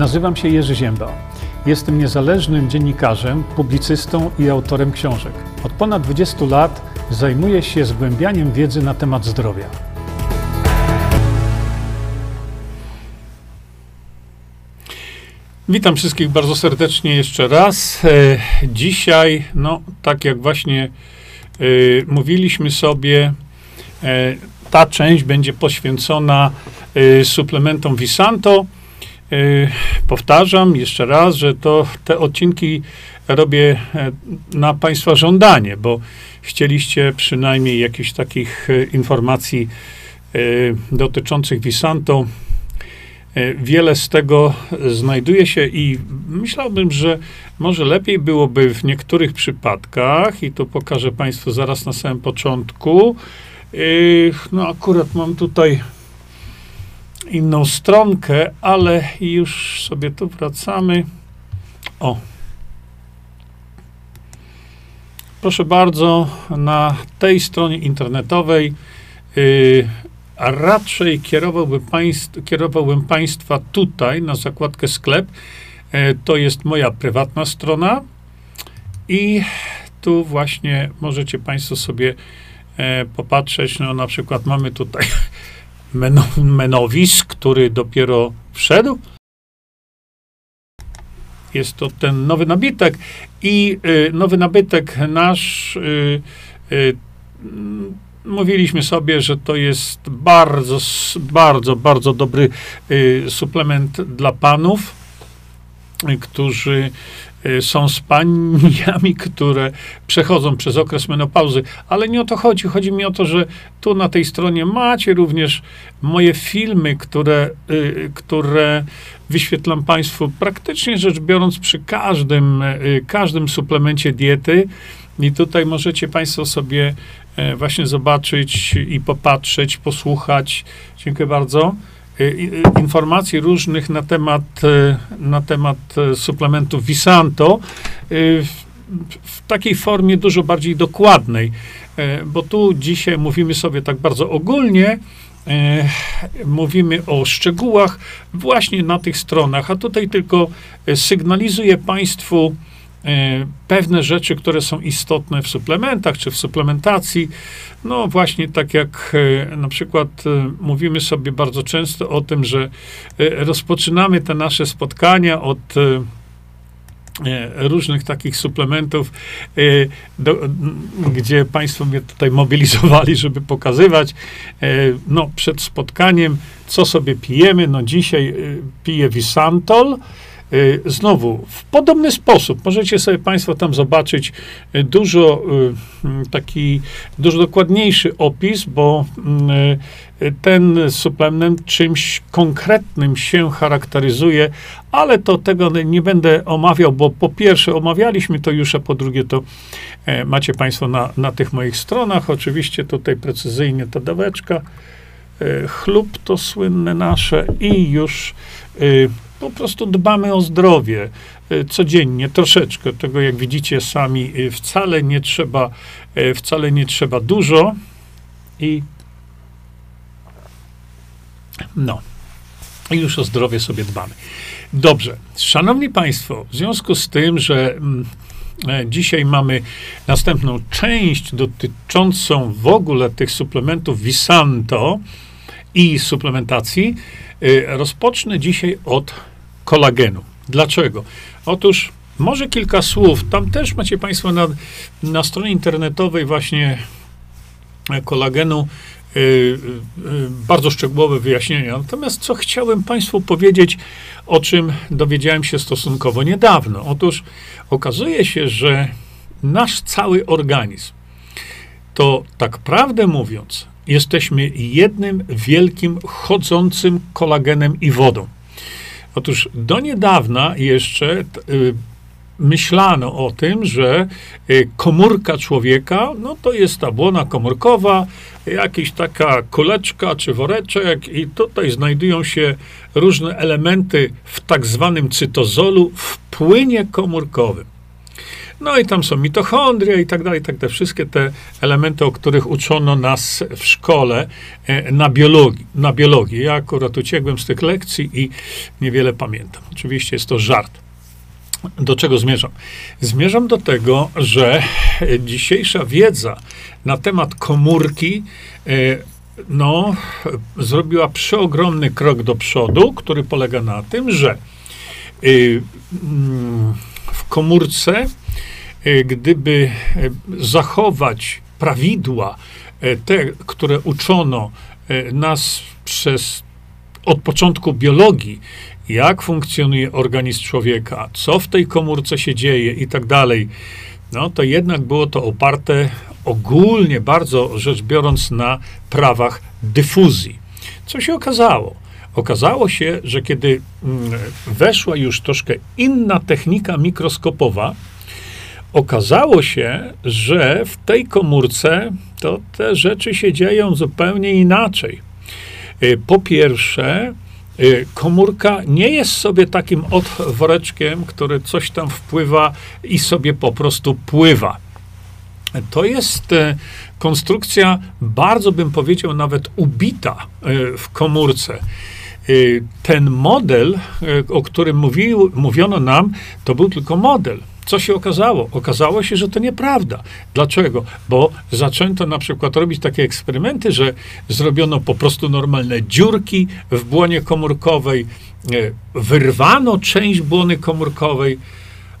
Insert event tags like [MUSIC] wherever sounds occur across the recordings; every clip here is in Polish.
Nazywam się Jerzy Ziemba. Jestem niezależnym dziennikarzem, publicystą i autorem książek. Od ponad 20 lat zajmuję się zgłębianiem wiedzy na temat zdrowia. Witam wszystkich bardzo serdecznie jeszcze raz. E, dzisiaj, no tak jak właśnie e, mówiliśmy sobie, e, ta część będzie poświęcona suplementom Visanto. Powtarzam jeszcze raz, że to te odcinki robię na Państwa żądanie, bo chcieliście przynajmniej jakichś takich informacji dotyczących Visanto E, wiele z tego znajduje się i myślałbym, że może lepiej byłoby w niektórych przypadkach, i to pokażę Państwu zaraz na samym początku. E, no, akurat mam tutaj inną stronkę, ale już sobie tu wracamy. O. Proszę bardzo, na tej stronie internetowej y, a raczej kierowałbym, państw, kierowałbym Państwa tutaj na zakładkę sklep. E, to jest moja prywatna strona i tu właśnie możecie Państwo sobie e, popatrzeć. No, na przykład mamy tutaj menowis, który dopiero wszedł. Jest to ten nowy nabytek i y, nowy nabytek nasz y, y, mówiliśmy sobie, że to jest bardzo, bardzo, bardzo dobry y, suplement dla panów, y, którzy są z paniami, które przechodzą przez okres menopauzy. Ale nie o to chodzi. Chodzi mi o to, że tu na tej stronie macie również moje filmy, które, które wyświetlam Państwu praktycznie rzecz biorąc przy każdym, każdym suplemencie diety. I tutaj możecie Państwo sobie E, właśnie zobaczyć i popatrzeć, posłuchać. Dziękuję bardzo. E, informacji różnych na temat, e, na temat suplementów Visanto w, takiej formie dużo bardziej dokładnej, bo tu dzisiaj mówimy sobie tak bardzo ogólnie, mówimy o szczegółach właśnie na tych stronach, a tutaj tylko sygnalizuję Państwu, pewne rzeczy, które są istotne w suplementach czy w suplementacji. No właśnie tak jak e, na przykład e, mówimy sobie bardzo często o tym, że rozpoczynamy te nasze spotkania od różnych takich suplementów, do, gdzie Państwo mnie tutaj mobilizowali, żeby pokazywać, no, przed spotkaniem, co sobie pijemy. No, dzisiaj piję Visantol, znowu, w podobny sposób możecie sobie Państwo tam zobaczyć y, dużo y, taki, dużo dokładniejszy opis, bo ten suplement czymś konkretnym się charakteryzuje, ale to tego nie będę omawiał, bo po pierwsze omawialiśmy to już, a po drugie to e, macie Państwo na, na tych moich stronach. Oczywiście tutaj precyzyjnie ta daweczka. E, chlub to słynne nasze i już po prostu dbamy o zdrowie e, codziennie, troszeczkę. Tego, jak widzicie sami, e, wcale nie trzeba, e, wcale nie trzeba dużo i no, już o zdrowie sobie dbamy. Dobrze, szanowni państwo, w związku z tym, że mm, Dzisiaj mamy następną część dotyczącą w ogóle tych suplementów Visanto i suplementacji. Rozpocznę dzisiaj od kolagenu. Dlaczego? Otóż może kilka słów. Tam też macie Państwo na, na stronie internetowej właśnie kolagenu yy, yy, bardzo szczegółowe wyjaśnienia. Natomiast co chciałem Państwu powiedzieć, o czym dowiedziałem się stosunkowo niedawno. Otóż okazuje się, że nasz cały organizm to tak prawdę mówiąc, jesteśmy jednym wielkim chodzącym kolagenem i wodą. Otóż do niedawna jeszcze y, myślano o tym, że y, komórka człowieka, no to jest ta błona komórkowa, jakaś taka kuleczka czy woreczek i tutaj znajdują się różne elementy w tak zwanym cytozolu w płynie komórkowym. No i tam są mitochondria i tak dalej, tak te wszystkie te elementy, o których uczono nas w szkole e, na biologii. Na biologii. Ja akurat uciekłem z tych lekcji i niewiele pamiętam. Oczywiście jest to żart. Do czego zmierzam? Zmierzam do tego, że dzisiejsza wiedza na temat komórki e, no, zrobiła przeogromny krok do przodu, który polega na tym, że y, mm, w komórce, gdyby y, zachować prawidła, te, które uczono nas przez od początku biologii, jak funkcjonuje organizm człowieka, co w tej komórce się dzieje i tak dalej, no to jednak było to oparte ogólnie, bardzo rzecz biorąc, na prawach dyfuzji. Co się okazało? Okazało się, że kiedy mm, weszła już troszkę inna technika mikroskopowa, okazało się, że w tej komórce to te rzeczy się dzieją zupełnie inaczej. Y, po pierwsze, y, komórka nie jest sobie takim otworeczkiem, który coś tam wpływa i sobie po prostu pływa. To jest e, konstrukcja, bardzo bym powiedział, nawet ubita w komórce. Ten model, o którym mówił, mówiono nam, to był tylko model. Co się okazało? Okazało się, że to nieprawda. Dlaczego? Bo zaczęto na przykład robić takie eksperymenty, że zrobiono po prostu normalne dziurki w błonie komórkowej, wyrwano część błony komórkowej,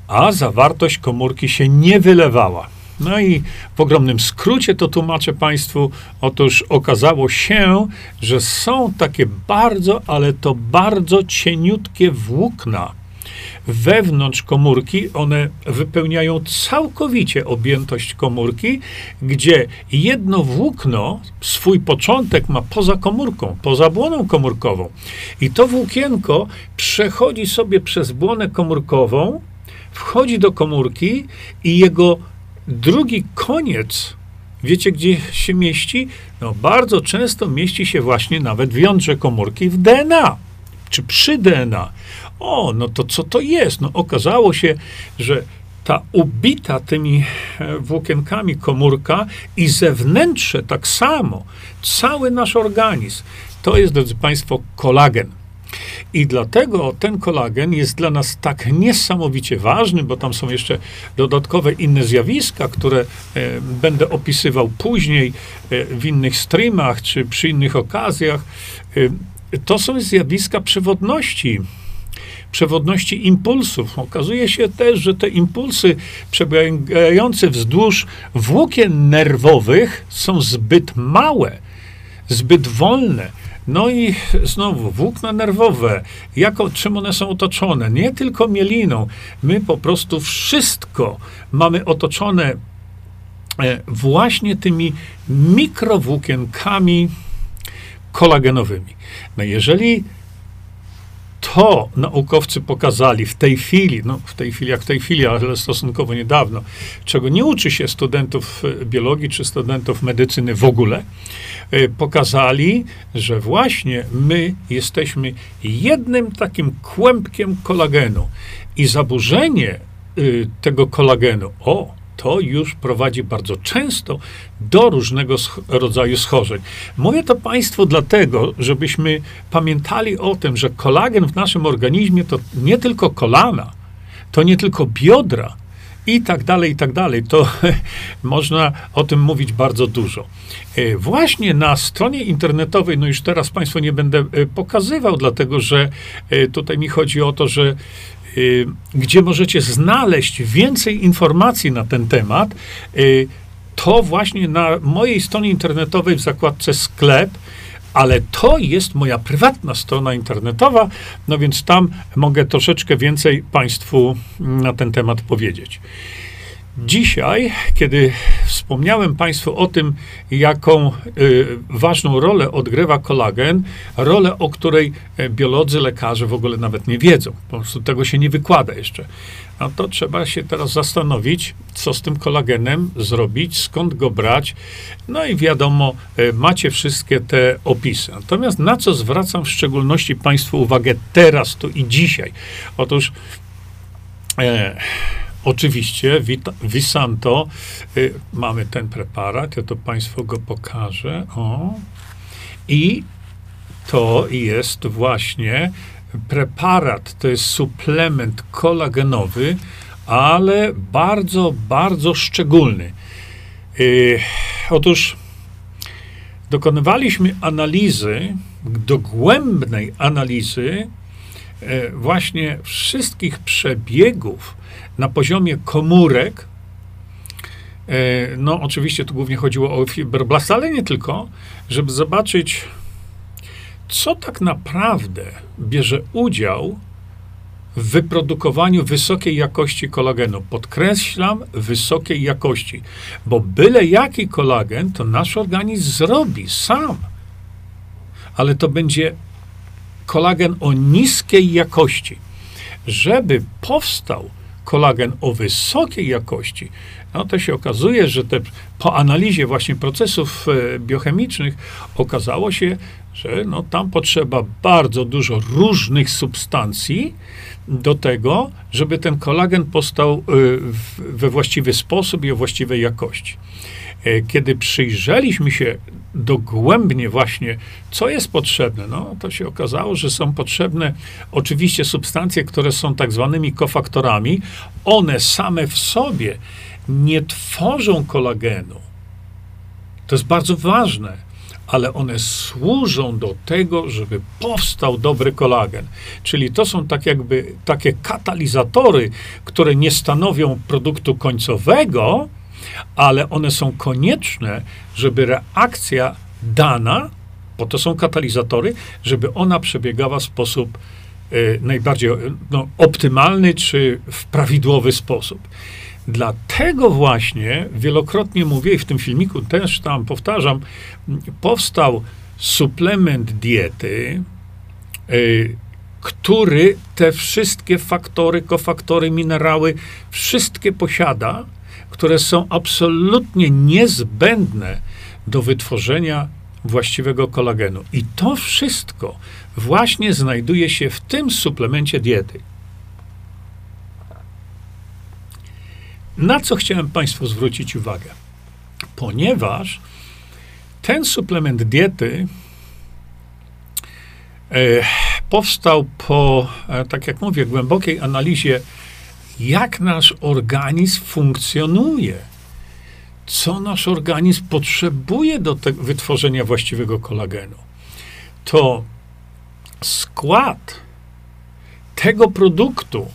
a zawartość komórki się nie wylewała. No i w ogromnym skrócie to tłumaczę Państwu. Otóż okazało się, że są takie bardzo, ale to bardzo cieniutkie włókna wewnątrz komórki, one wypełniają całkowicie objętość komórki, gdzie jedno włókno swój początek ma poza komórką, poza błoną komórkową. I to włókienko przechodzi sobie przez błonę komórkową, wchodzi do komórki i jego Drugi koniec, wiecie gdzie się mieści? No bardzo często mieści się właśnie nawet w jądrze komórki w DNA, czy przy DNA. O, no to co to jest? No okazało się, że ta ubita tymi e, włókienkami komórka i zewnętrzne tak samo, cały nasz organizm, to jest, drodzy Państwo, kolagen. I dlatego ten kolagen jest dla nas tak niesamowicie ważny, bo tam są jeszcze dodatkowe inne zjawiska, które e, będę opisywał później e, w innych streamach czy przy innych okazjach. E, to są zjawiska przewodności przewodności impulsów. Okazuje się też, że te impulsy przebiegające wzdłuż włókien nerwowych są zbyt małe, zbyt wolne. No i znowu włókna nerwowe, jako, czym one są otoczone? Nie tylko mieliną. My po prostu wszystko mamy otoczone e, właśnie tymi mikrowłókienkami kolagenowymi. No jeżeli to naukowcy pokazali w tej chwili, no w tej chwili jak w tej chwili, ale stosunkowo niedawno, czego nie uczy się studentów e, biologii czy studentów medycyny w ogóle, e, pokazali, że właśnie my jesteśmy jednym takim kłębkiem kolagenu i zaburzenie e, tego kolagenu, o, to już prowadzi bardzo często do różnego rodzaju schorzeń. Mówię to Państwu dlatego, żebyśmy pamiętali o tym, że kolagen w naszym organizmie to nie tylko kolana, to nie tylko biodra, i tak dalej, i tak dalej. To [LAUGHS] można o tym mówić bardzo dużo. E, właśnie na stronie internetowej, no już teraz Państwu nie będę e, pokazywał, dlatego że e, tutaj mi chodzi o to, że gdzie możecie znaleźć więcej informacji na ten temat, y, to właśnie na mojej stronie internetowej w zakładce sklep, ale to jest moja prywatna strona internetowa, no więc tam mogę troszeczkę więcej Państwu na ten temat powiedzieć. Dzisiaj, kiedy wspomniałem Państwu o tym, jaką y, ważną rolę odgrywa kolagen, rolę, o której e, biolodzy, lekarze w ogóle nawet nie wiedzą, po prostu tego się nie wykłada jeszcze, no to trzeba się teraz zastanowić, co z tym kolagenem zrobić, skąd go brać. No i wiadomo, y, macie wszystkie te opisy. Natomiast na co zwracam w szczególności Państwu uwagę teraz, tu i dzisiaj? Otóż. E, oczywiście Vita, Visanto, y, mamy ten preparat, ja to Państwu go pokażę. O. I to jest właśnie preparat, to jest suplement kolagenowy, ale bardzo, bardzo szczególny. Yy, otóż dokonywaliśmy analizy, dogłębnej analizy yy, właśnie wszystkich przebiegów na poziomie komórek. Yy, no, oczywiście tu głównie chodziło o fibroblasty, ale nie tylko, żeby zobaczyć, co tak naprawdę bierze udział w wyprodukowaniu wysokiej jakości kolagenu. Podkreślam, wysokiej jakości, bo byle jaki kolagen to nasz organizm zrobi sam. Ale to będzie kolagen o niskiej jakości. Żeby powstał kolagen o wysokiej jakości, no to się okazuje, że te, po analizie właśnie procesów e, biochemicznych okazało się, że no, tam potrzeba bardzo dużo różnych substancji do tego, żeby ten kolagen powstał y, we właściwy sposób i o właściwej jakości. E, kiedy przyjrzeliśmy się dogłębnie właśnie, co jest potrzebne, no to się okazało, że są potrzebne oczywiście substancje, które są tak zwanymi kofaktorami. One same w sobie nie tworzą kolagenu. To jest bardzo ważne ale one służą do tego, żeby powstał dobry kolagen. Czyli to są tak jakby takie katalizatory, które nie stanowią produktu końcowego, ale one są konieczne, żeby reakcja dana, bo to są katalizatory, żeby ona przebiegała w sposób y, najbardziej no, optymalny czy w prawidłowy sposób. Dlatego właśnie wielokrotnie mówię i w tym filmiku też tam powtarzam, powstał suplement diety, y, który te wszystkie faktory, kofaktory, minerały, wszystkie posiada, które są absolutnie niezbędne do wytworzenia właściwego kolagenu. I to wszystko właśnie znajduje się w tym suplemencie diety. Na co chciałem Państwu zwrócić uwagę? Ponieważ ten suplement diety e, powstał po, e, tak jak mówię, głębokiej analizie, jak nasz organizm funkcjonuje, co nasz organizm potrzebuje do wytworzenia właściwego kolagenu. To skład tego produktu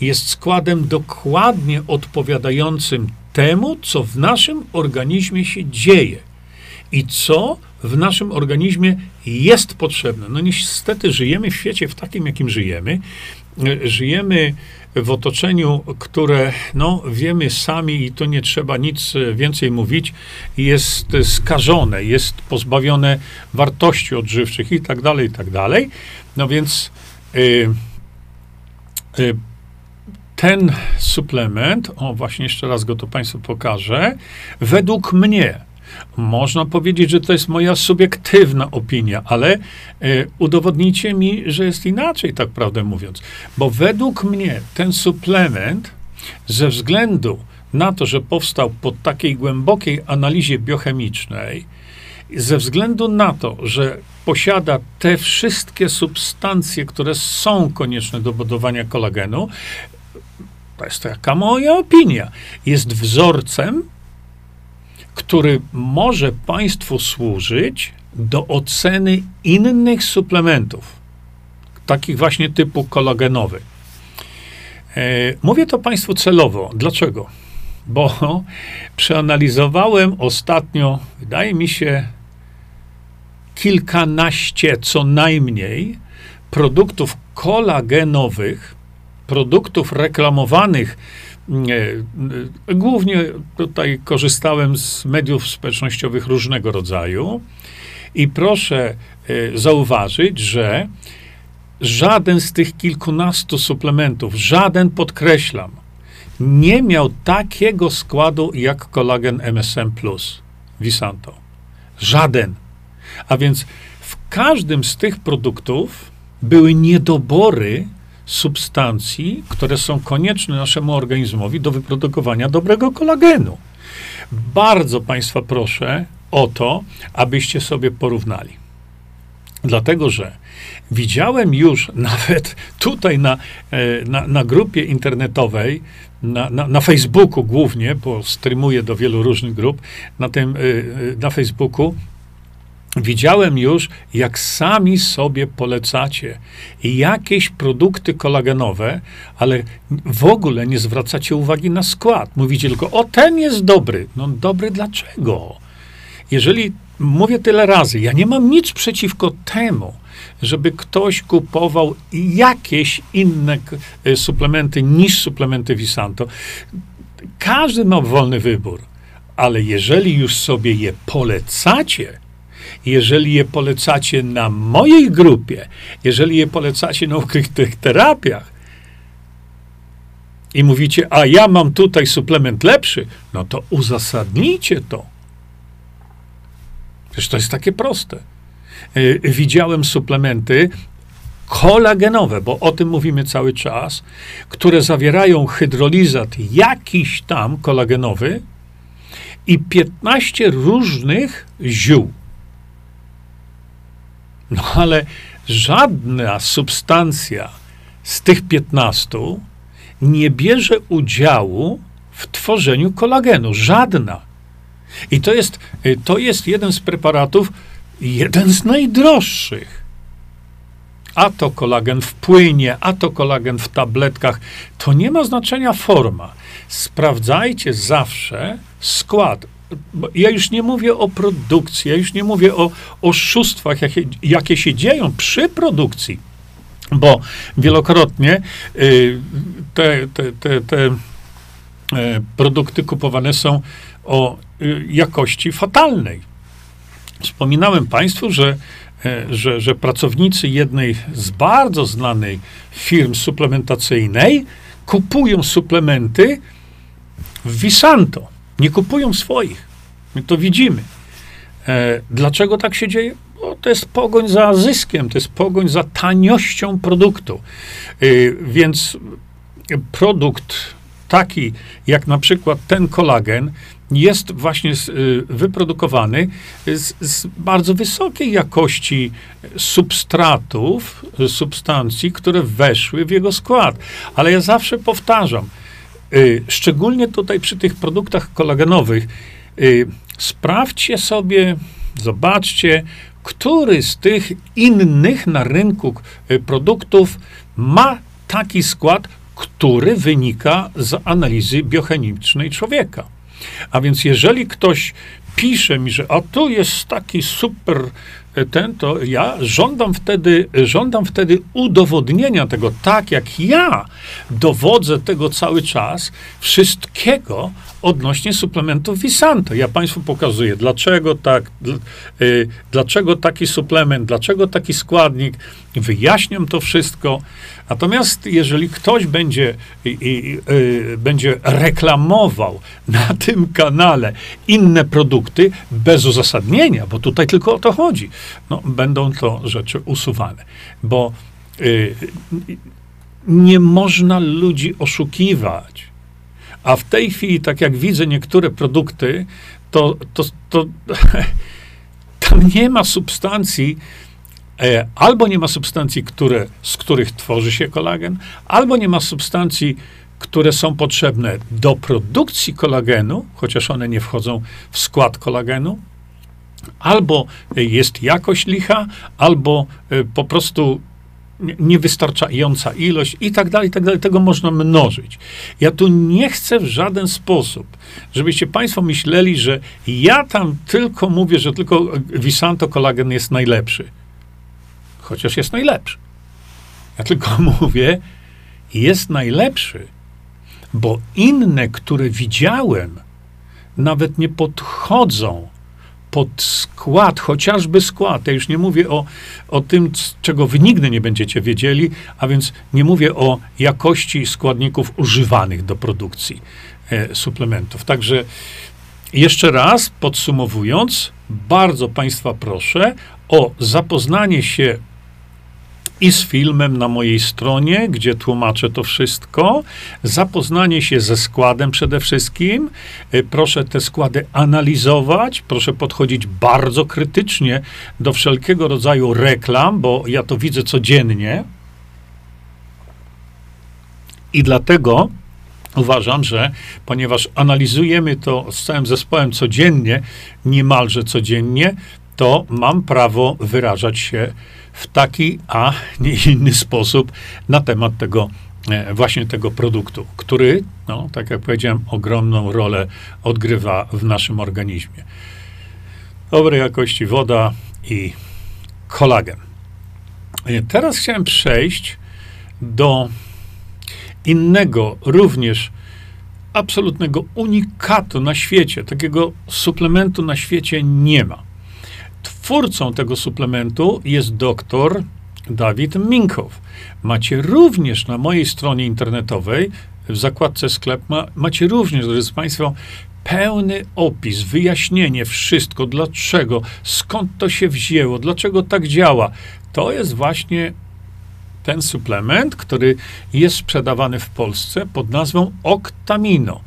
jest składem dokładnie odpowiadającym temu, co w naszym organizmie się dzieje i co w naszym organizmie jest potrzebne. No niestety żyjemy w świecie w takim, jakim żyjemy. Żyjemy w otoczeniu, które no, wiemy sami i tu nie trzeba nic więcej mówić, jest skażone, jest pozbawione wartości odżywczych i tak dalej, i tak dalej. No więc y, y, ten suplement, o właśnie jeszcze raz go to Państwu pokażę, według mnie, można powiedzieć, że to jest moja subiektywna opinia, ale y, udowodnijcie mi, że jest inaczej, tak prawdę mówiąc. Bo według mnie ten suplement, ze względu na to, że powstał po takiej głębokiej analizie biochemicznej, ze względu na to, że posiada te wszystkie substancje, które są konieczne do budowania kolagenu, to jest taka moja opinia, jest wzorcem, który może Państwu służyć do oceny innych suplementów, takich właśnie typu kolagenowy. E, mówię to Państwu celowo. Dlaczego? Bo [LAUGHS] przeanalizowałem ostatnio, wydaje mi się, kilkanaście co najmniej produktów kolagenowych, produktów reklamowanych, głównie tutaj korzystałem z mediów społecznościowych różnego rodzaju i proszę e, zauważyć, że żaden z tych kilkunastu suplementów, żaden podkreślam, nie miał takiego składu jak kolagen MSM Plus Visanto. Żaden. A więc w każdym z tych produktów były niedobory substancji, które są konieczne naszemu organizmowi do wyprodukowania dobrego kolagenu. Bardzo Państwa proszę o to, abyście sobie porównali. Dlatego, że widziałem już [LAUGHS] nawet tutaj na, e, na, na grupie internetowej, na, na, na, Facebooku głównie, bo streamuję do wielu różnych grup, na, tym, e, e, na Facebooku, widziałem już, jak sami sobie polecacie jakieś produkty kolagenowe, ale w ogóle nie zwracacie uwagi na skład. Mówicie tylko, o ten jest dobry. No dobry dlaczego? Jeżeli mówię tyle razy, ja nie mam nic przeciwko temu, żeby ktoś kupował jakieś inne e, suplementy niż suplementy Visanto. Każdy ma wolny wybór, ale jeżeli już sobie je polecacie, jeżeli je polecacie na mojej grupie, jeżeli je polecacie na ukrytych terapiach i mówicie, a ja mam tutaj suplement lepszy, no to uzasadnijcie to. Przecież to jest takie proste. Y, widziałem suplementy kolagenowe, bo o tym mówimy cały czas, które zawierają hydrolizat jakiś tam kolagenowy i 15 różnych ziół. No ale żadna substancja z tych 15 nie bierze udziału w tworzeniu kolagenu. Żadna. I to jest, y, to jest jeden z preparatów, jeden z najdroższych. A to kolagen w płynie, a to kolagen w tabletkach. To nie ma znaczenia forma. Sprawdzajcie zawsze skład. Ja już nie mówię o produkcji, ja już nie mówię o oszustwach, jakie, jakie się dzieją przy produkcji, bo wielokrotnie y, te, te, te, te e, produkty kupowane są o y, jakości fatalnej. Wspominałem Państwu, że, e, że, że pracownicy jednej z bardzo znanej firm suplementacyjnej kupują suplementy w Visanto. Nie kupują swoich. My to widzimy. E, dlaczego tak się dzieje? Bo to jest pogoń za zyskiem, to jest pogoń za taniością produktu. E, więc produkt taki, jak na przykład ten kolagen, jest właśnie y, wyprodukowany z, z, bardzo wysokiej jakości substratów, substancji, które weszły w jego skład. Ale ja zawsze powtarzam, szczególnie tutaj przy tych produktach kolagenowych, y, sprawdźcie sobie, zobaczcie, który z tych innych na rynku produktów ma taki skład, który wynika z analizy biochemicznej człowieka. A więc jeżeli ktoś pisze mi, że a tu jest taki super ten, to ja żądam wtedy, żądam wtedy udowodnienia tego, tak jak ja dowodzę tego cały czas, wszystkiego odnośnie suplementów Visanto. Ja Państwu pokazuję, dlaczego tak, y, dlaczego taki suplement, dlaczego taki składnik, wyjaśniam to wszystko. Natomiast jeżeli ktoś będzie, y, będzie reklamował na tym kanale inne produkty bez uzasadnienia, bo tutaj tylko o to chodzi, no, będą to rzeczy usuwane. Bo y, nie można ludzi oszukiwać. A w tej chwili, tak jak widzę niektóre produkty, to, to, to [LAUGHS] tam nie ma substancji, e, albo nie ma substancji, które, z których tworzy się kolagen, albo nie ma substancji, które są potrzebne do produkcji kolagenu, chociaż one nie wchodzą w skład kolagenu, albo jest jakość licha, albo e, po prostu niewystarczająca ilość i tak dalej, i tak dalej. Tego można mnożyć. Ja tu nie chcę w żaden sposób, żebyście Państwo myśleli, że ja tam tylko mówię, że tylko Visanto kolagen jest najlepszy. Chociaż jest najlepszy. Ja tylko [LAUGHS] mówię, jest najlepszy, bo inne, które widziałem, nawet nie podchodzą pod skład, chociażby skład. Ja już nie mówię o, o tym, czego wy nigdy nie będziecie wiedzieli, a więc nie mówię o jakości składników używanych do produkcji e, suplementów. Także jeszcze raz podsumowując, bardzo Państwa proszę o zapoznanie się i z filmem na mojej stronie, gdzie tłumaczę to wszystko. Zapoznanie się ze składem przede wszystkim. Y, proszę te składy analizować, proszę podchodzić bardzo krytycznie do wszelkiego rodzaju reklam, bo ja to widzę codziennie. I dlatego uważam, że ponieważ analizujemy to z całym zespołem codziennie, niemalże codziennie, to mam prawo wyrażać się w taki, a nie inny sposób na temat tego e, właśnie tego produktu, który, no, tak jak powiedziałem, ogromną rolę odgrywa w naszym organizmie. Dobrej jakości woda i kolagen. E, teraz chciałem przejść do innego, również absolutnego unikatu na świecie. Takiego suplementu na świecie nie ma. Twórcą tego suplementu jest doktor Dawid Minkow. Macie również na mojej stronie internetowej, w zakładce sklep, ma, macie również, drodzy Państwo, pełny opis, wyjaśnienie, wszystko, dlaczego, skąd to się wzięło, dlaczego tak działa. To jest właśnie ten suplement, który jest sprzedawany w Polsce pod nazwą Octamino.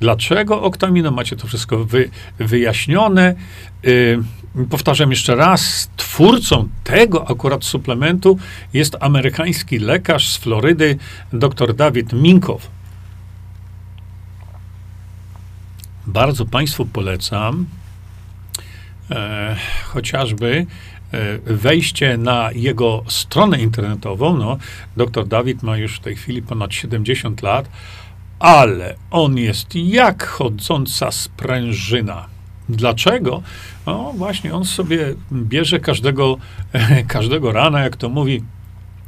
Dlaczego Octamino? Macie to wszystko wy, wyjaśnione. Yy, powtarzam jeszcze raz, twórcą tego akurat suplementu jest amerykański lekarz z Florydy, dr Dawid Minkow. Bardzo Państwu polecam e, chociażby e, wejście na jego stronę internetową. No, dr Dawid ma już w tej chwili ponad 70 lat, ale on jest jak chodząca sprężyna. Dlaczego? No właśnie, on sobie bierze każdego, [LAUGHS] każdego rana, jak to mówi,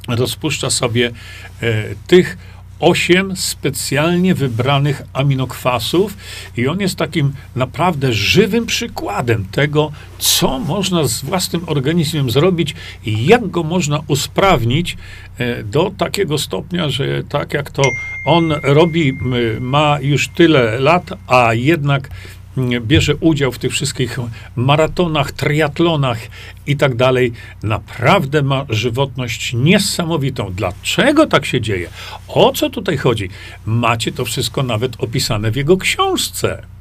rozpuszcza sobie e, tych osiem specjalnie wybranych aminokwasów i on jest takim naprawdę żywym przykładem tego, co można z własnym organizmem zrobić i jak go można usprawnić e, do takiego stopnia, że tak jak to on robi, ma już tyle lat, a jednak bierze udział w tych wszystkich maratonach, triatlonach i tak dalej, naprawdę ma żywotność niesamowitą. Dlaczego tak się dzieje? O co tutaj chodzi? Macie to wszystko nawet opisane w jego książce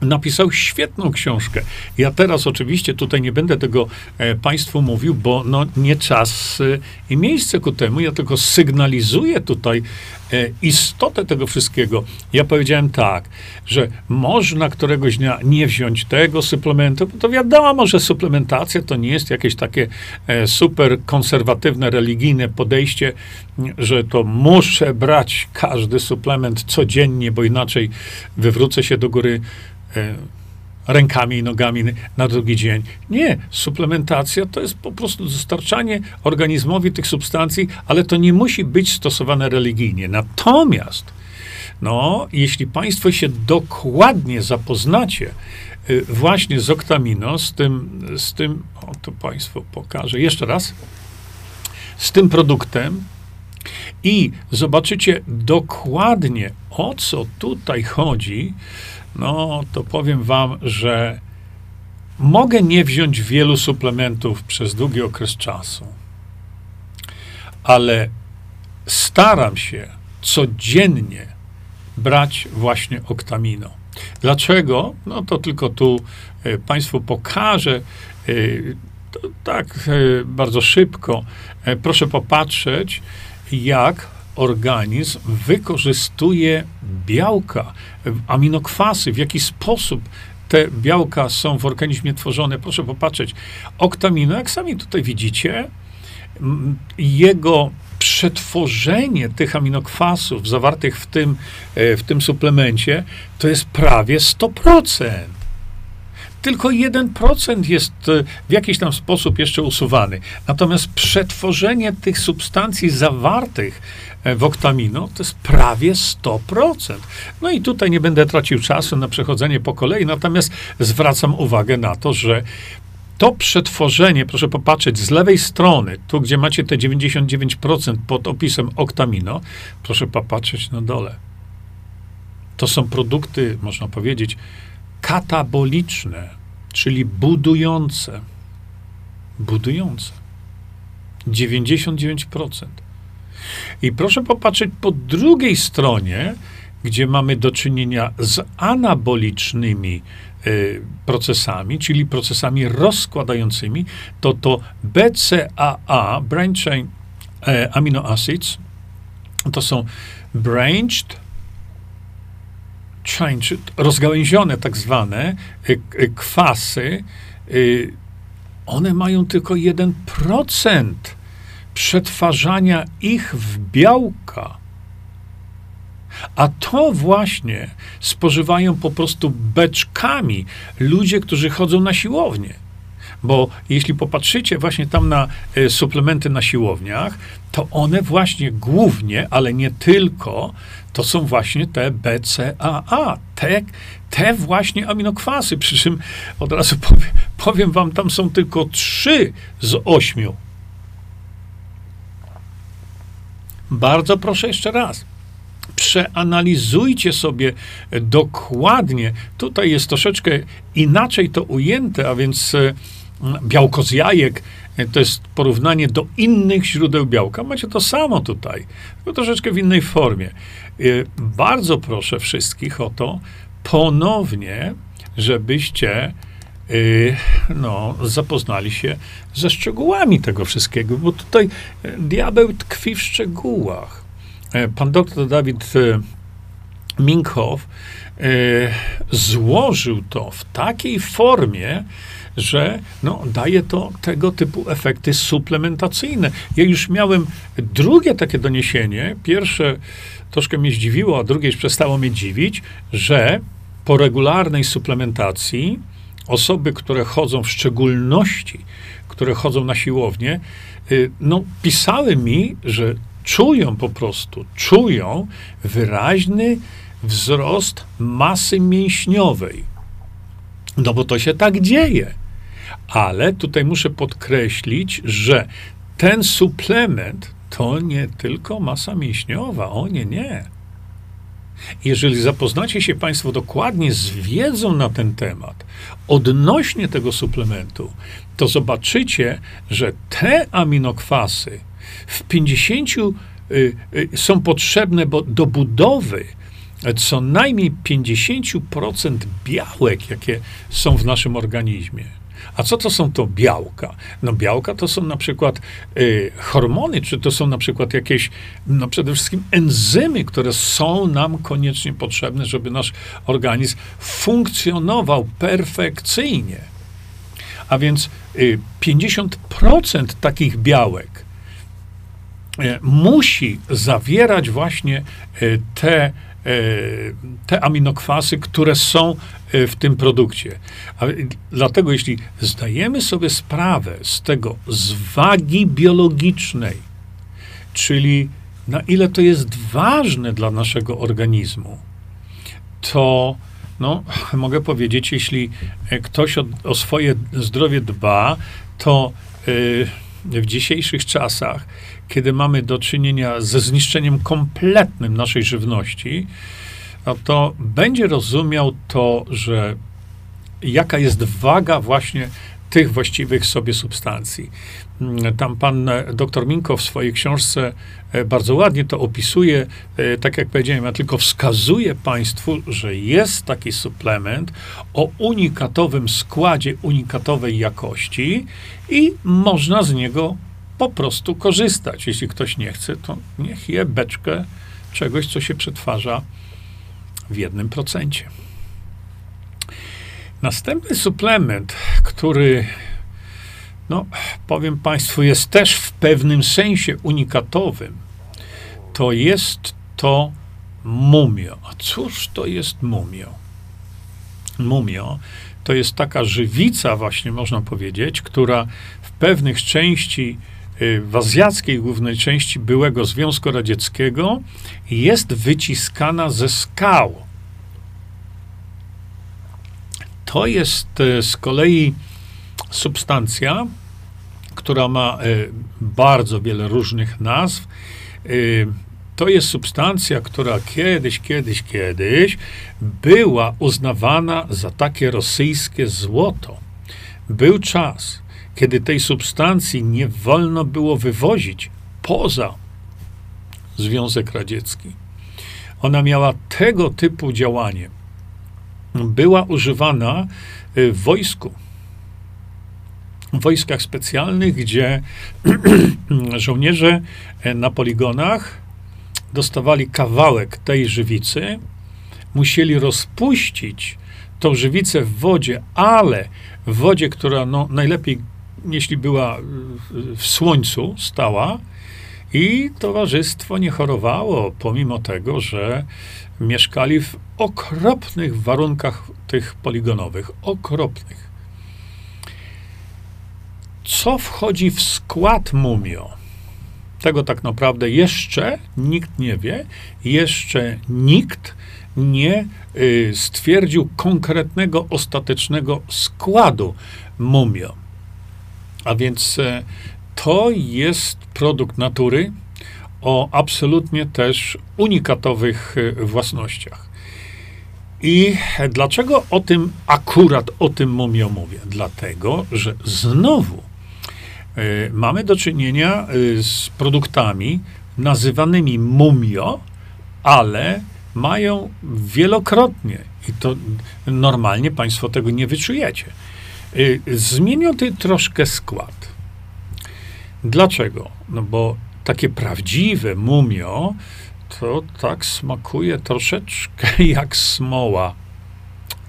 napisał świetną książkę. Ja teraz oczywiście tutaj nie będę tego e, Państwu mówił, bo no, nie czas e, i miejsce ku temu. Ja tylko sygnalizuję tutaj e, istotę tego wszystkiego. Ja powiedziałem tak, że można któregoś dnia nie wziąć tego suplementu, bo to wiadomo, że suplementacja to nie jest jakieś takie e, super konserwatywne, religijne podejście, że to muszę brać każdy suplement codziennie, bo inaczej wywrócę się do góry rękami i nogami na drugi dzień. Nie, suplementacja to jest po prostu dostarczanie organizmowi tych substancji, ale to nie musi być stosowane religijnie. Natomiast, no, jeśli Państwo się dokładnie zapoznacie e, właśnie z oktamino, z tym, z tym, o to Państwu pokażę jeszcze raz, z tym produktem i zobaczycie dokładnie, o co tutaj chodzi, no to powiem wam, że mogę nie wziąć wielu suplementów przez długi okres czasu, ale staram się codziennie brać właśnie oktamino. Dlaczego? No to tylko tu e, Państwu pokażę. E, tak e, bardzo szybko. Proszę popatrzeć, jak organizm wykorzystuje białka, aminokwasy, w jaki sposób te białka są w organizmie tworzone. Proszę popatrzeć. Oktamino, jak sami tutaj widzicie, jego przetworzenie tych aminokwasów zawartych w tym, e, w tym suplemencie to jest prawie 100% tylko 1% jest e, w jakiś tam sposób jeszcze usuwany. Natomiast przetworzenie tych substancji zawartych e, w oktamino to jest prawie 100%. No i tutaj nie będę tracił czasu na przechodzenie po kolei, natomiast zwracam uwagę na to, że to przetworzenie, proszę popatrzeć z lewej strony, tu gdzie macie te 99% pod opisem oktamino, proszę popatrzeć na dole. To są produkty, można powiedzieć, kataboliczne, czyli budujące. Budujące. 99%. I proszę popatrzeć po drugiej stronie, gdzie mamy do czynienia z anabolicznymi y, procesami, czyli procesami rozkładającymi, to to BCAA, Brain Chain e, Amino Acids, to są branched chain, czy rozgałęzione tak zwane y, y, kwasy, y, one mają tylko 1% przetwarzania ich w białka. A to właśnie spożywają po prostu beczkami ludzie, którzy chodzą na siłownię. Bo jeśli popatrzycie właśnie tam na suplementy na siłowniach, to one właśnie głównie, ale nie tylko, to są właśnie te BCAA, te, te właśnie aminokwasy. Przy czym od razu powiem, powiem wam, tam są tylko trzy z ośmiu. Bardzo proszę jeszcze raz przeanalizujcie sobie dokładnie. Tutaj jest troszeczkę inaczej to ujęte, a więc e, białko z jajek to jest porównanie do innych źródeł białka. Macie to samo tutaj, tylko troszeczkę w innej formie. E, bardzo proszę wszystkich o to ponownie, żebyście no, zapoznali się ze szczegółami tego wszystkiego, bo tutaj diabeł tkwi w szczegółach. Pan doktor Dawid Minkhoff e, złożył to w takiej formie, że no, daje to tego typu efekty suplementacyjne. Ja już miałem drugie takie doniesienie. Pierwsze troszkę mnie zdziwiło, a drugie już przestało mnie dziwić, że po regularnej suplementacji osoby, które chodzą w szczególności, które chodzą na siłownię, no, pisały mi, że czują po prostu, czują wyraźny wzrost masy mięśniowej. No bo to się tak dzieje. Ale tutaj muszę podkreślić, że ten suplement to nie tylko masa mięśniowa. O nie, nie. Jeżeli zapoznacie się Państwo dokładnie z wiedzą na ten temat, odnośnie tego suplementu, to zobaczycie, że te aminokwasy, w 50 y, y, są potrzebne bo do budowy co najmniej 50% białek, jakie są w naszym organizmie. A co to są to białka? No białka to są na przykład y, hormony, czy to są na przykład jakieś, no przede wszystkim enzymy, które są nam koniecznie potrzebne, żeby nasz organizm funkcjonował perfekcyjnie. A więc y, 50% takich białek E, musi zawierać właśnie e, te, te aminokwasy, które są w tym produkcie. A dlatego, jeśli zdajemy sobie sprawę z tego, z wagi biologicznej, czyli na ile to jest ważne dla naszego organizmu, to no, [LAUGHS] mogę powiedzieć, jeśli ktoś o, o swoje zdrowie dba, to yy, w dzisiejszych czasach kiedy mamy do czynienia ze zniszczeniem kompletnym naszej żywności, no to będzie rozumiał to, że jaka jest waga właśnie tych właściwych sobie substancji. Tam pan dr Minko w swojej książce e, bardzo ładnie to opisuje. E, tak jak powiedziałem, ja tylko wskazuję państwu, że jest taki suplement o unikatowym składzie, unikatowej jakości i można z niego po prostu korzystać. Jeśli ktoś nie chce, to niech je beczkę czegoś, co się przetwarza w jednym procencie. Następny suplement, który, no, powiem Państwu, jest też w pewnym sensie unikatowym, to jest to mumio. A cóż to jest mumio? Mumio to jest taka żywica, właśnie można powiedzieć, która w pewnych części Y, w azjackiej głównej części byłego Związku Radzieckiego jest wyciskana ze skał. To jest y, z kolei substancja, która ma y, bardzo wiele różnych nazw. To jest substancja, która kiedyś, kiedyś, kiedyś była uznawana za takie rosyjskie złoto. Był czas, kiedy tej substancji nie wolno było wywozić poza Związek Radziecki. Ona miała tego typu działanie. Była używana y, w wojsku. Wojskach specjalnych, gdzie [CLEARS THROAT] żołnierze e, na poligonach dostawali kawałek tej żywicy, musieli rozpuścić tą żywicę w wodzie, ale w wodzie, która no, najlepiej, jeśli była w słońcu, stała, i towarzystwo nie chorowało, pomimo tego, że mieszkali w okropnych warunkach tych poligonowych. Okropnych. Co wchodzi w skład mumio? Tego tak naprawdę jeszcze nikt nie wie. Jeszcze nikt nie y, stwierdził konkretnego, ostatecznego składu mumio. A więc y, to jest produkt natury o absolutnie też unikatowych y, własnościach. I dlaczego o tym, akurat o tym mumio mówię? Dlatego, że znowu mamy do czynienia y, z produktami nazywanymi mumio, ale mają wielokrotnie, i to normalnie Państwo tego nie wyczujecie, zmienią troszkę skład. Dlaczego? No bo takie prawdziwe mumio to tak smakuje troszeczkę [LAUGHS] jak smoła.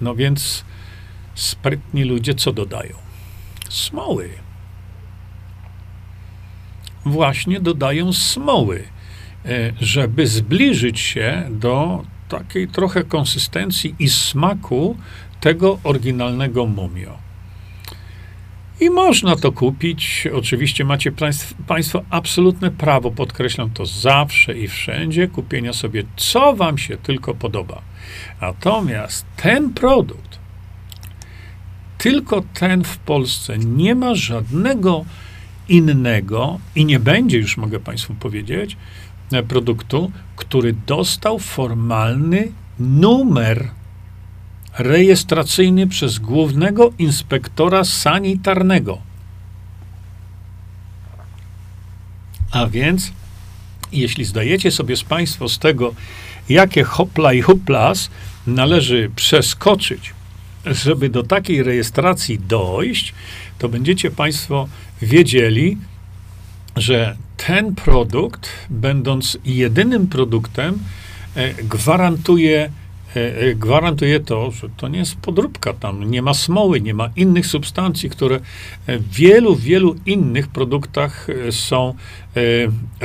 No więc sprytni ludzie co dodają? Smoły. Właśnie dodają smoły, e, żeby zbliżyć się do takiej trochę konsystencji i smaku tego oryginalnego mumio. I można to kupić. Oczywiście macie Państwo absolutne prawo, podkreślam to zawsze i wszędzie, kupienia sobie co Wam się tylko podoba. Natomiast ten produkt, tylko ten w Polsce, nie ma żadnego innego i nie będzie, już mogę Państwu powiedzieć, produktu, który dostał formalny numer rejestracyjny przez głównego inspektora sanitarnego. A więc, jeśli zdajecie sobie z Państwo z tego, jakie hopla i huplas należy przeskoczyć, żeby do takiej rejestracji dojść, to będziecie Państwo wiedzieli, że ten produkt, będąc jedynym produktem, e, gwarantuje E, e, gwarantuje to, że to nie jest podróbka. Tam nie ma smoły, nie ma innych substancji, które w wielu, wielu innych produktach są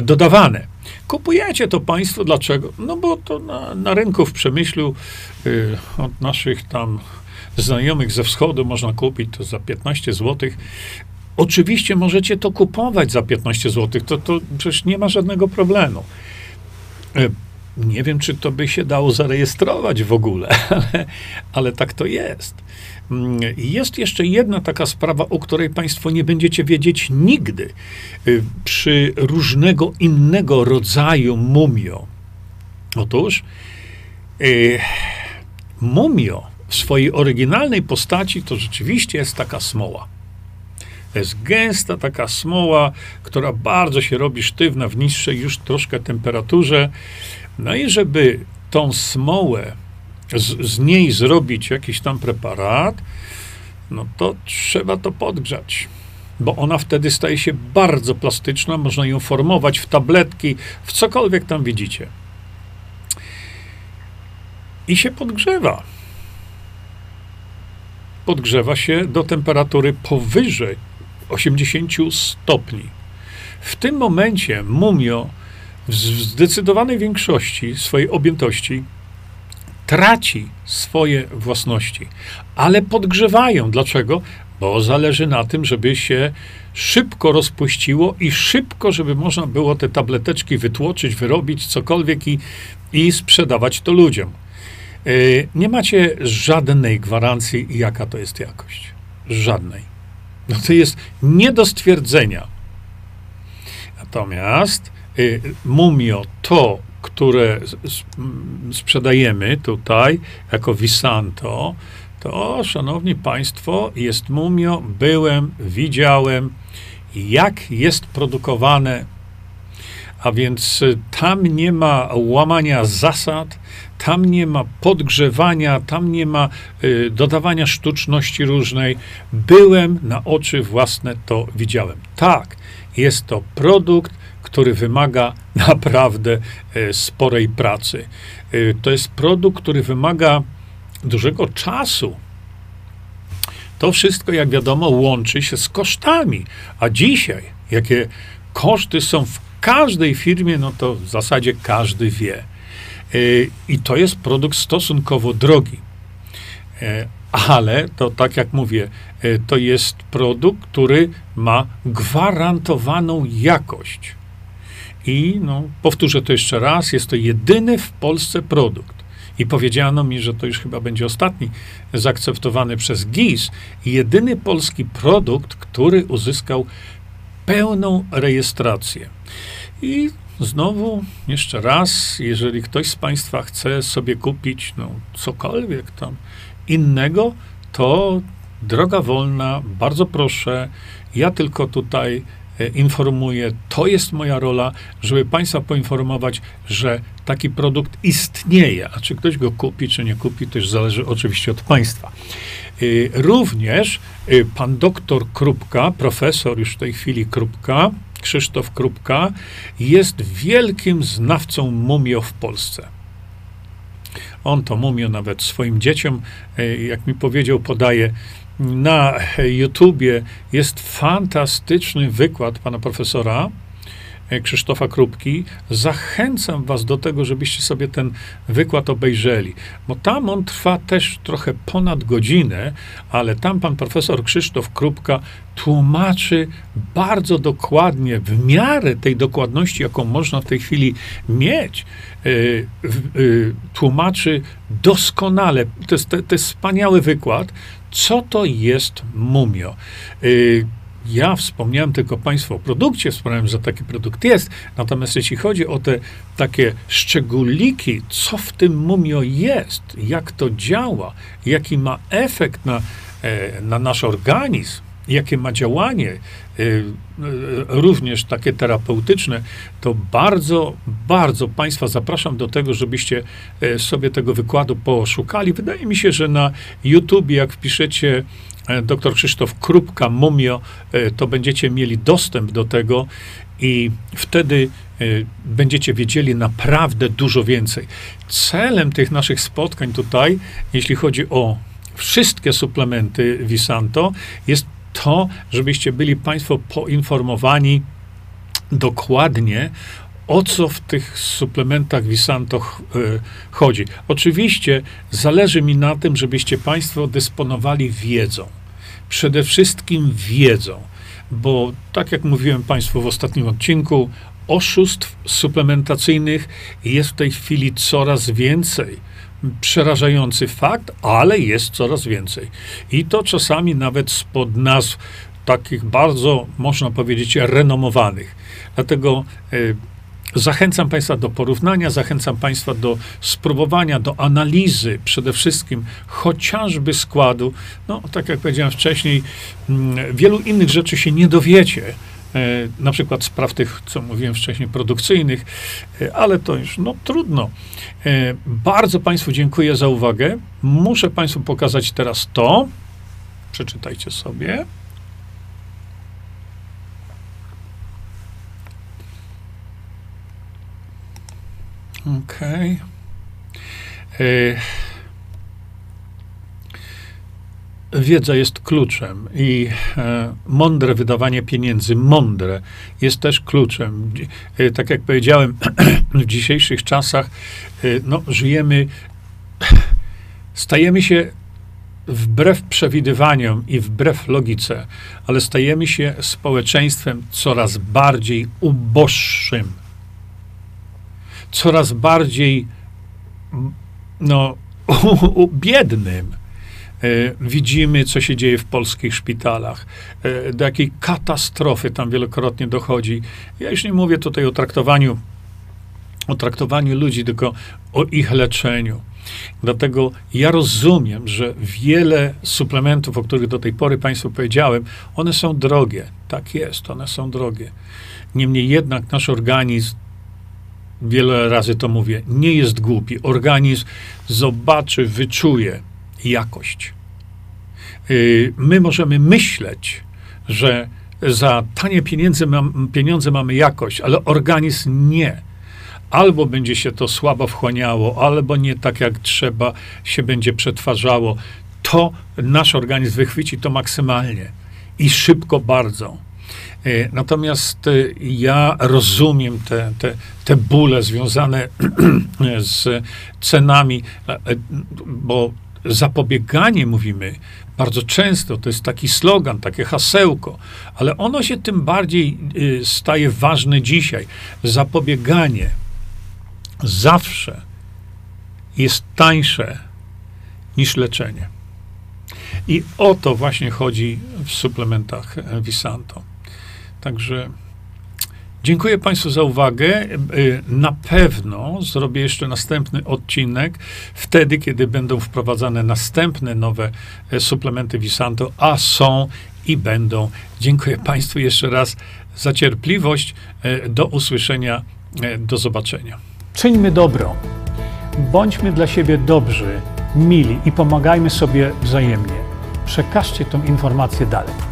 dodawane. Kupujecie to państwo, dlaczego? No bo to na, na rynku w Przemyślu od naszych tam znajomych ze wschodu można kupić to za 15 zł. Oczywiście możecie to kupować za 15 zł, to, to przecież nie ma żadnego problemu nie wiem, czy to by się dało zarejestrować w ogóle, [LAUGHS] ale, ale tak to jest. Mm, jest jeszcze jedna taka sprawa, o której Państwo nie będziecie wiedzieć nigdy. Y, przy różnego innego rodzaju mumio. Otóż y, mumio w swojej oryginalnej postaci to rzeczywiście jest taka smoła. To jest gęsta taka smoła, która bardzo się robi sztywna w niższej już troszkę temperaturze. No i żeby tą smołę, z, z niej zrobić jakiś tam preparat, no to trzeba to podgrzać bo ona wtedy staje się bardzo plastyczna, można ją formować w tabletki, w cokolwiek tam widzicie. I się podgrzewa. Podgrzewa się do temperatury powyżej 80 stopni. W tym momencie mumio w zdecydowanej większości swojej objętości traci swoje własności, ale podgrzewają. Dlaczego? Bo zależy na tym, żeby się szybko rozpuściło i szybko, żeby można było te tableteczki wytłoczyć, wyrobić cokolwiek i, i sprzedawać to ludziom. Yy, nie macie żadnej gwarancji, jaka to jest jakość. Żadnej. No to jest nie do stwierdzenia. Natomiast Y, mumio, to, które sprzedajemy tutaj jako Visanto, to, szanowni państwo, jest mumio, byłem, widziałem, jak jest produkowane. A więc y, tam nie ma łamania zasad, tam nie ma podgrzewania, tam nie ma y, dodawania sztuczności różnej. Byłem na oczy własne, to widziałem. Tak, jest to produkt, który wymaga [LAUGHS] naprawdę y, sporej pracy. Y, to jest produkt, który wymaga dużego czasu. To wszystko, jak wiadomo, łączy się z kosztami. A dzisiaj, jakie koszty są w każdej firmie, no to w zasadzie każdy wie. Y, I to jest produkt stosunkowo drogi. Y, ale to tak jak mówię, y, to jest produkt, który ma gwarantowaną jakość. I no, powtórzę to jeszcze raz, jest to jedyny w Polsce produkt. I powiedziano mi, że to już chyba będzie ostatni zaakceptowany przez GIS. Jedyny polski produkt, który uzyskał pełną rejestrację. I znowu, jeszcze raz, jeżeli ktoś z Państwa chce sobie kupić no, cokolwiek tam innego, to droga wolna, bardzo proszę. Ja tylko tutaj e, informuję, to jest moja rola, żeby Państwa poinformować, że taki produkt istnieje. A czy ktoś go kupi, czy nie kupi, już zależy oczywiście od Państwa. E, również e, pan doktor Krupka, profesor już w tej chwili Krupka, Krzysztof Krupka, jest wielkim znawcą mumio w Polsce. On to mumio nawet swoim dzieciom, e, jak mi powiedział, podaje na YouTubie. Jest fantastyczny wykład pana profesora, E, Krzysztofa Krupki. Zachęcam Was do tego, żebyście sobie ten wykład obejrzeli, bo tam on trwa też trochę ponad godzinę, ale tam pan profesor Krzysztof Krupka tłumaczy bardzo dokładnie, w miarę tej dokładności, jaką można w tej chwili mieć, yy, yy, tłumaczy doskonale, to jest, to, to jest wspaniały wykład, co to jest mumio. Yy, ja wspomniałem tylko Państwu o produkcie, wspomniałem, że taki produkt jest, natomiast jeśli chodzi o te takie szczególiki, co w tym mumio jest, jak to działa, jaki ma efekt na, e, na nasz organizm, jakie ma działanie, e, e, również takie terapeutyczne, to bardzo, bardzo Państwa zapraszam do tego, żebyście sobie tego wykładu poszukali. Wydaje mi się, że na YouTube, jak wpiszecie dr Krzysztof Krupka, Mumio, e, to będziecie mieli dostęp do tego i wtedy e, będziecie wiedzieli naprawdę dużo więcej. Celem tych naszych spotkań tutaj, jeśli chodzi o wszystkie suplementy Visanto, jest to, żebyście byli Państwo poinformowani dokładnie o co w tych suplementach Visanto chodzi. Oczywiście zależy mi na tym, żebyście Państwo dysponowali wiedzą. Przede wszystkim wiedzą, bo tak jak mówiłem Państwu w ostatnim odcinku, oszustw suplementacyjnych jest w tej chwili coraz więcej. Przerażający fakt, ale jest coraz więcej. I to czasami nawet spod nazw takich bardzo, można powiedzieć, renomowanych. Dlatego y, Zachęcam Państwa do porównania, zachęcam Państwa do spróbowania, do analizy przede wszystkim chociażby składu. No, tak jak powiedziałem wcześniej, mm, wielu innych rzeczy się nie dowiecie. E, na przykład spraw tych, co mówiłem wcześniej, produkcyjnych, e, ale to już no, trudno. E, bardzo Państwu dziękuję za uwagę. Muszę Państwu pokazać teraz to. Przeczytajcie sobie. Okej. Okay. Wiedza jest kluczem i e, mądre wydawanie pieniędzy, mądre, jest też kluczem. E, tak jak powiedziałem, [CLEARS THROAT] w dzisiejszych czasach e, no, żyjemy, stajemy się wbrew przewidywaniom i wbrew logice, ale stajemy się społeczeństwem coraz bardziej uboższym coraz bardziej no, biednym. E, widzimy, co się dzieje w polskich szpitalach, e, do jakiej katastrofy tam wielokrotnie dochodzi. Ja już nie mówię tutaj o traktowaniu, o traktowaniu ludzi, tylko o ich leczeniu. Dlatego ja rozumiem, że wiele suplementów, o których do tej pory Państwu powiedziałem, one są drogie. Tak jest, one są drogie. Niemniej jednak nasz organizm, wiele razy to mówię, nie jest głupi. Organizm zobaczy, wyczuje jakość. Y, my możemy myśleć, że za tanie pieniądze, pieniądze mamy jakość, ale organizm nie. Albo będzie się to słabo wchłaniało, albo nie tak jak trzeba się będzie przetwarzało. To nasz organizm wychwyci to maksymalnie i szybko bardzo. Y, natomiast y, ja rozumiem te, te, te bóle związane [CLEARS THROAT] z cenami, e, e, bo zapobieganie, mówimy bardzo często, to jest taki slogan, takie hasełko, ale ono się tym bardziej staje ważne dzisiaj. Zapobieganie zawsze jest tańsze niż leczenie. I o to właśnie chodzi w suplementach Visanto. Także Dziękuję Państwu za uwagę. Y, na pewno zrobię jeszcze następny odcinek wtedy, kiedy będą wprowadzane następne nowe e, suplementy Visanto, a są i będą. Dziękuję Państwu jeszcze raz za cierpliwość. E, do usłyszenia, e, do zobaczenia. Czyńmy dobro. Bądźmy dla siebie dobrzy, mili i pomagajmy sobie wzajemnie. Przekażcie tą informację dalej.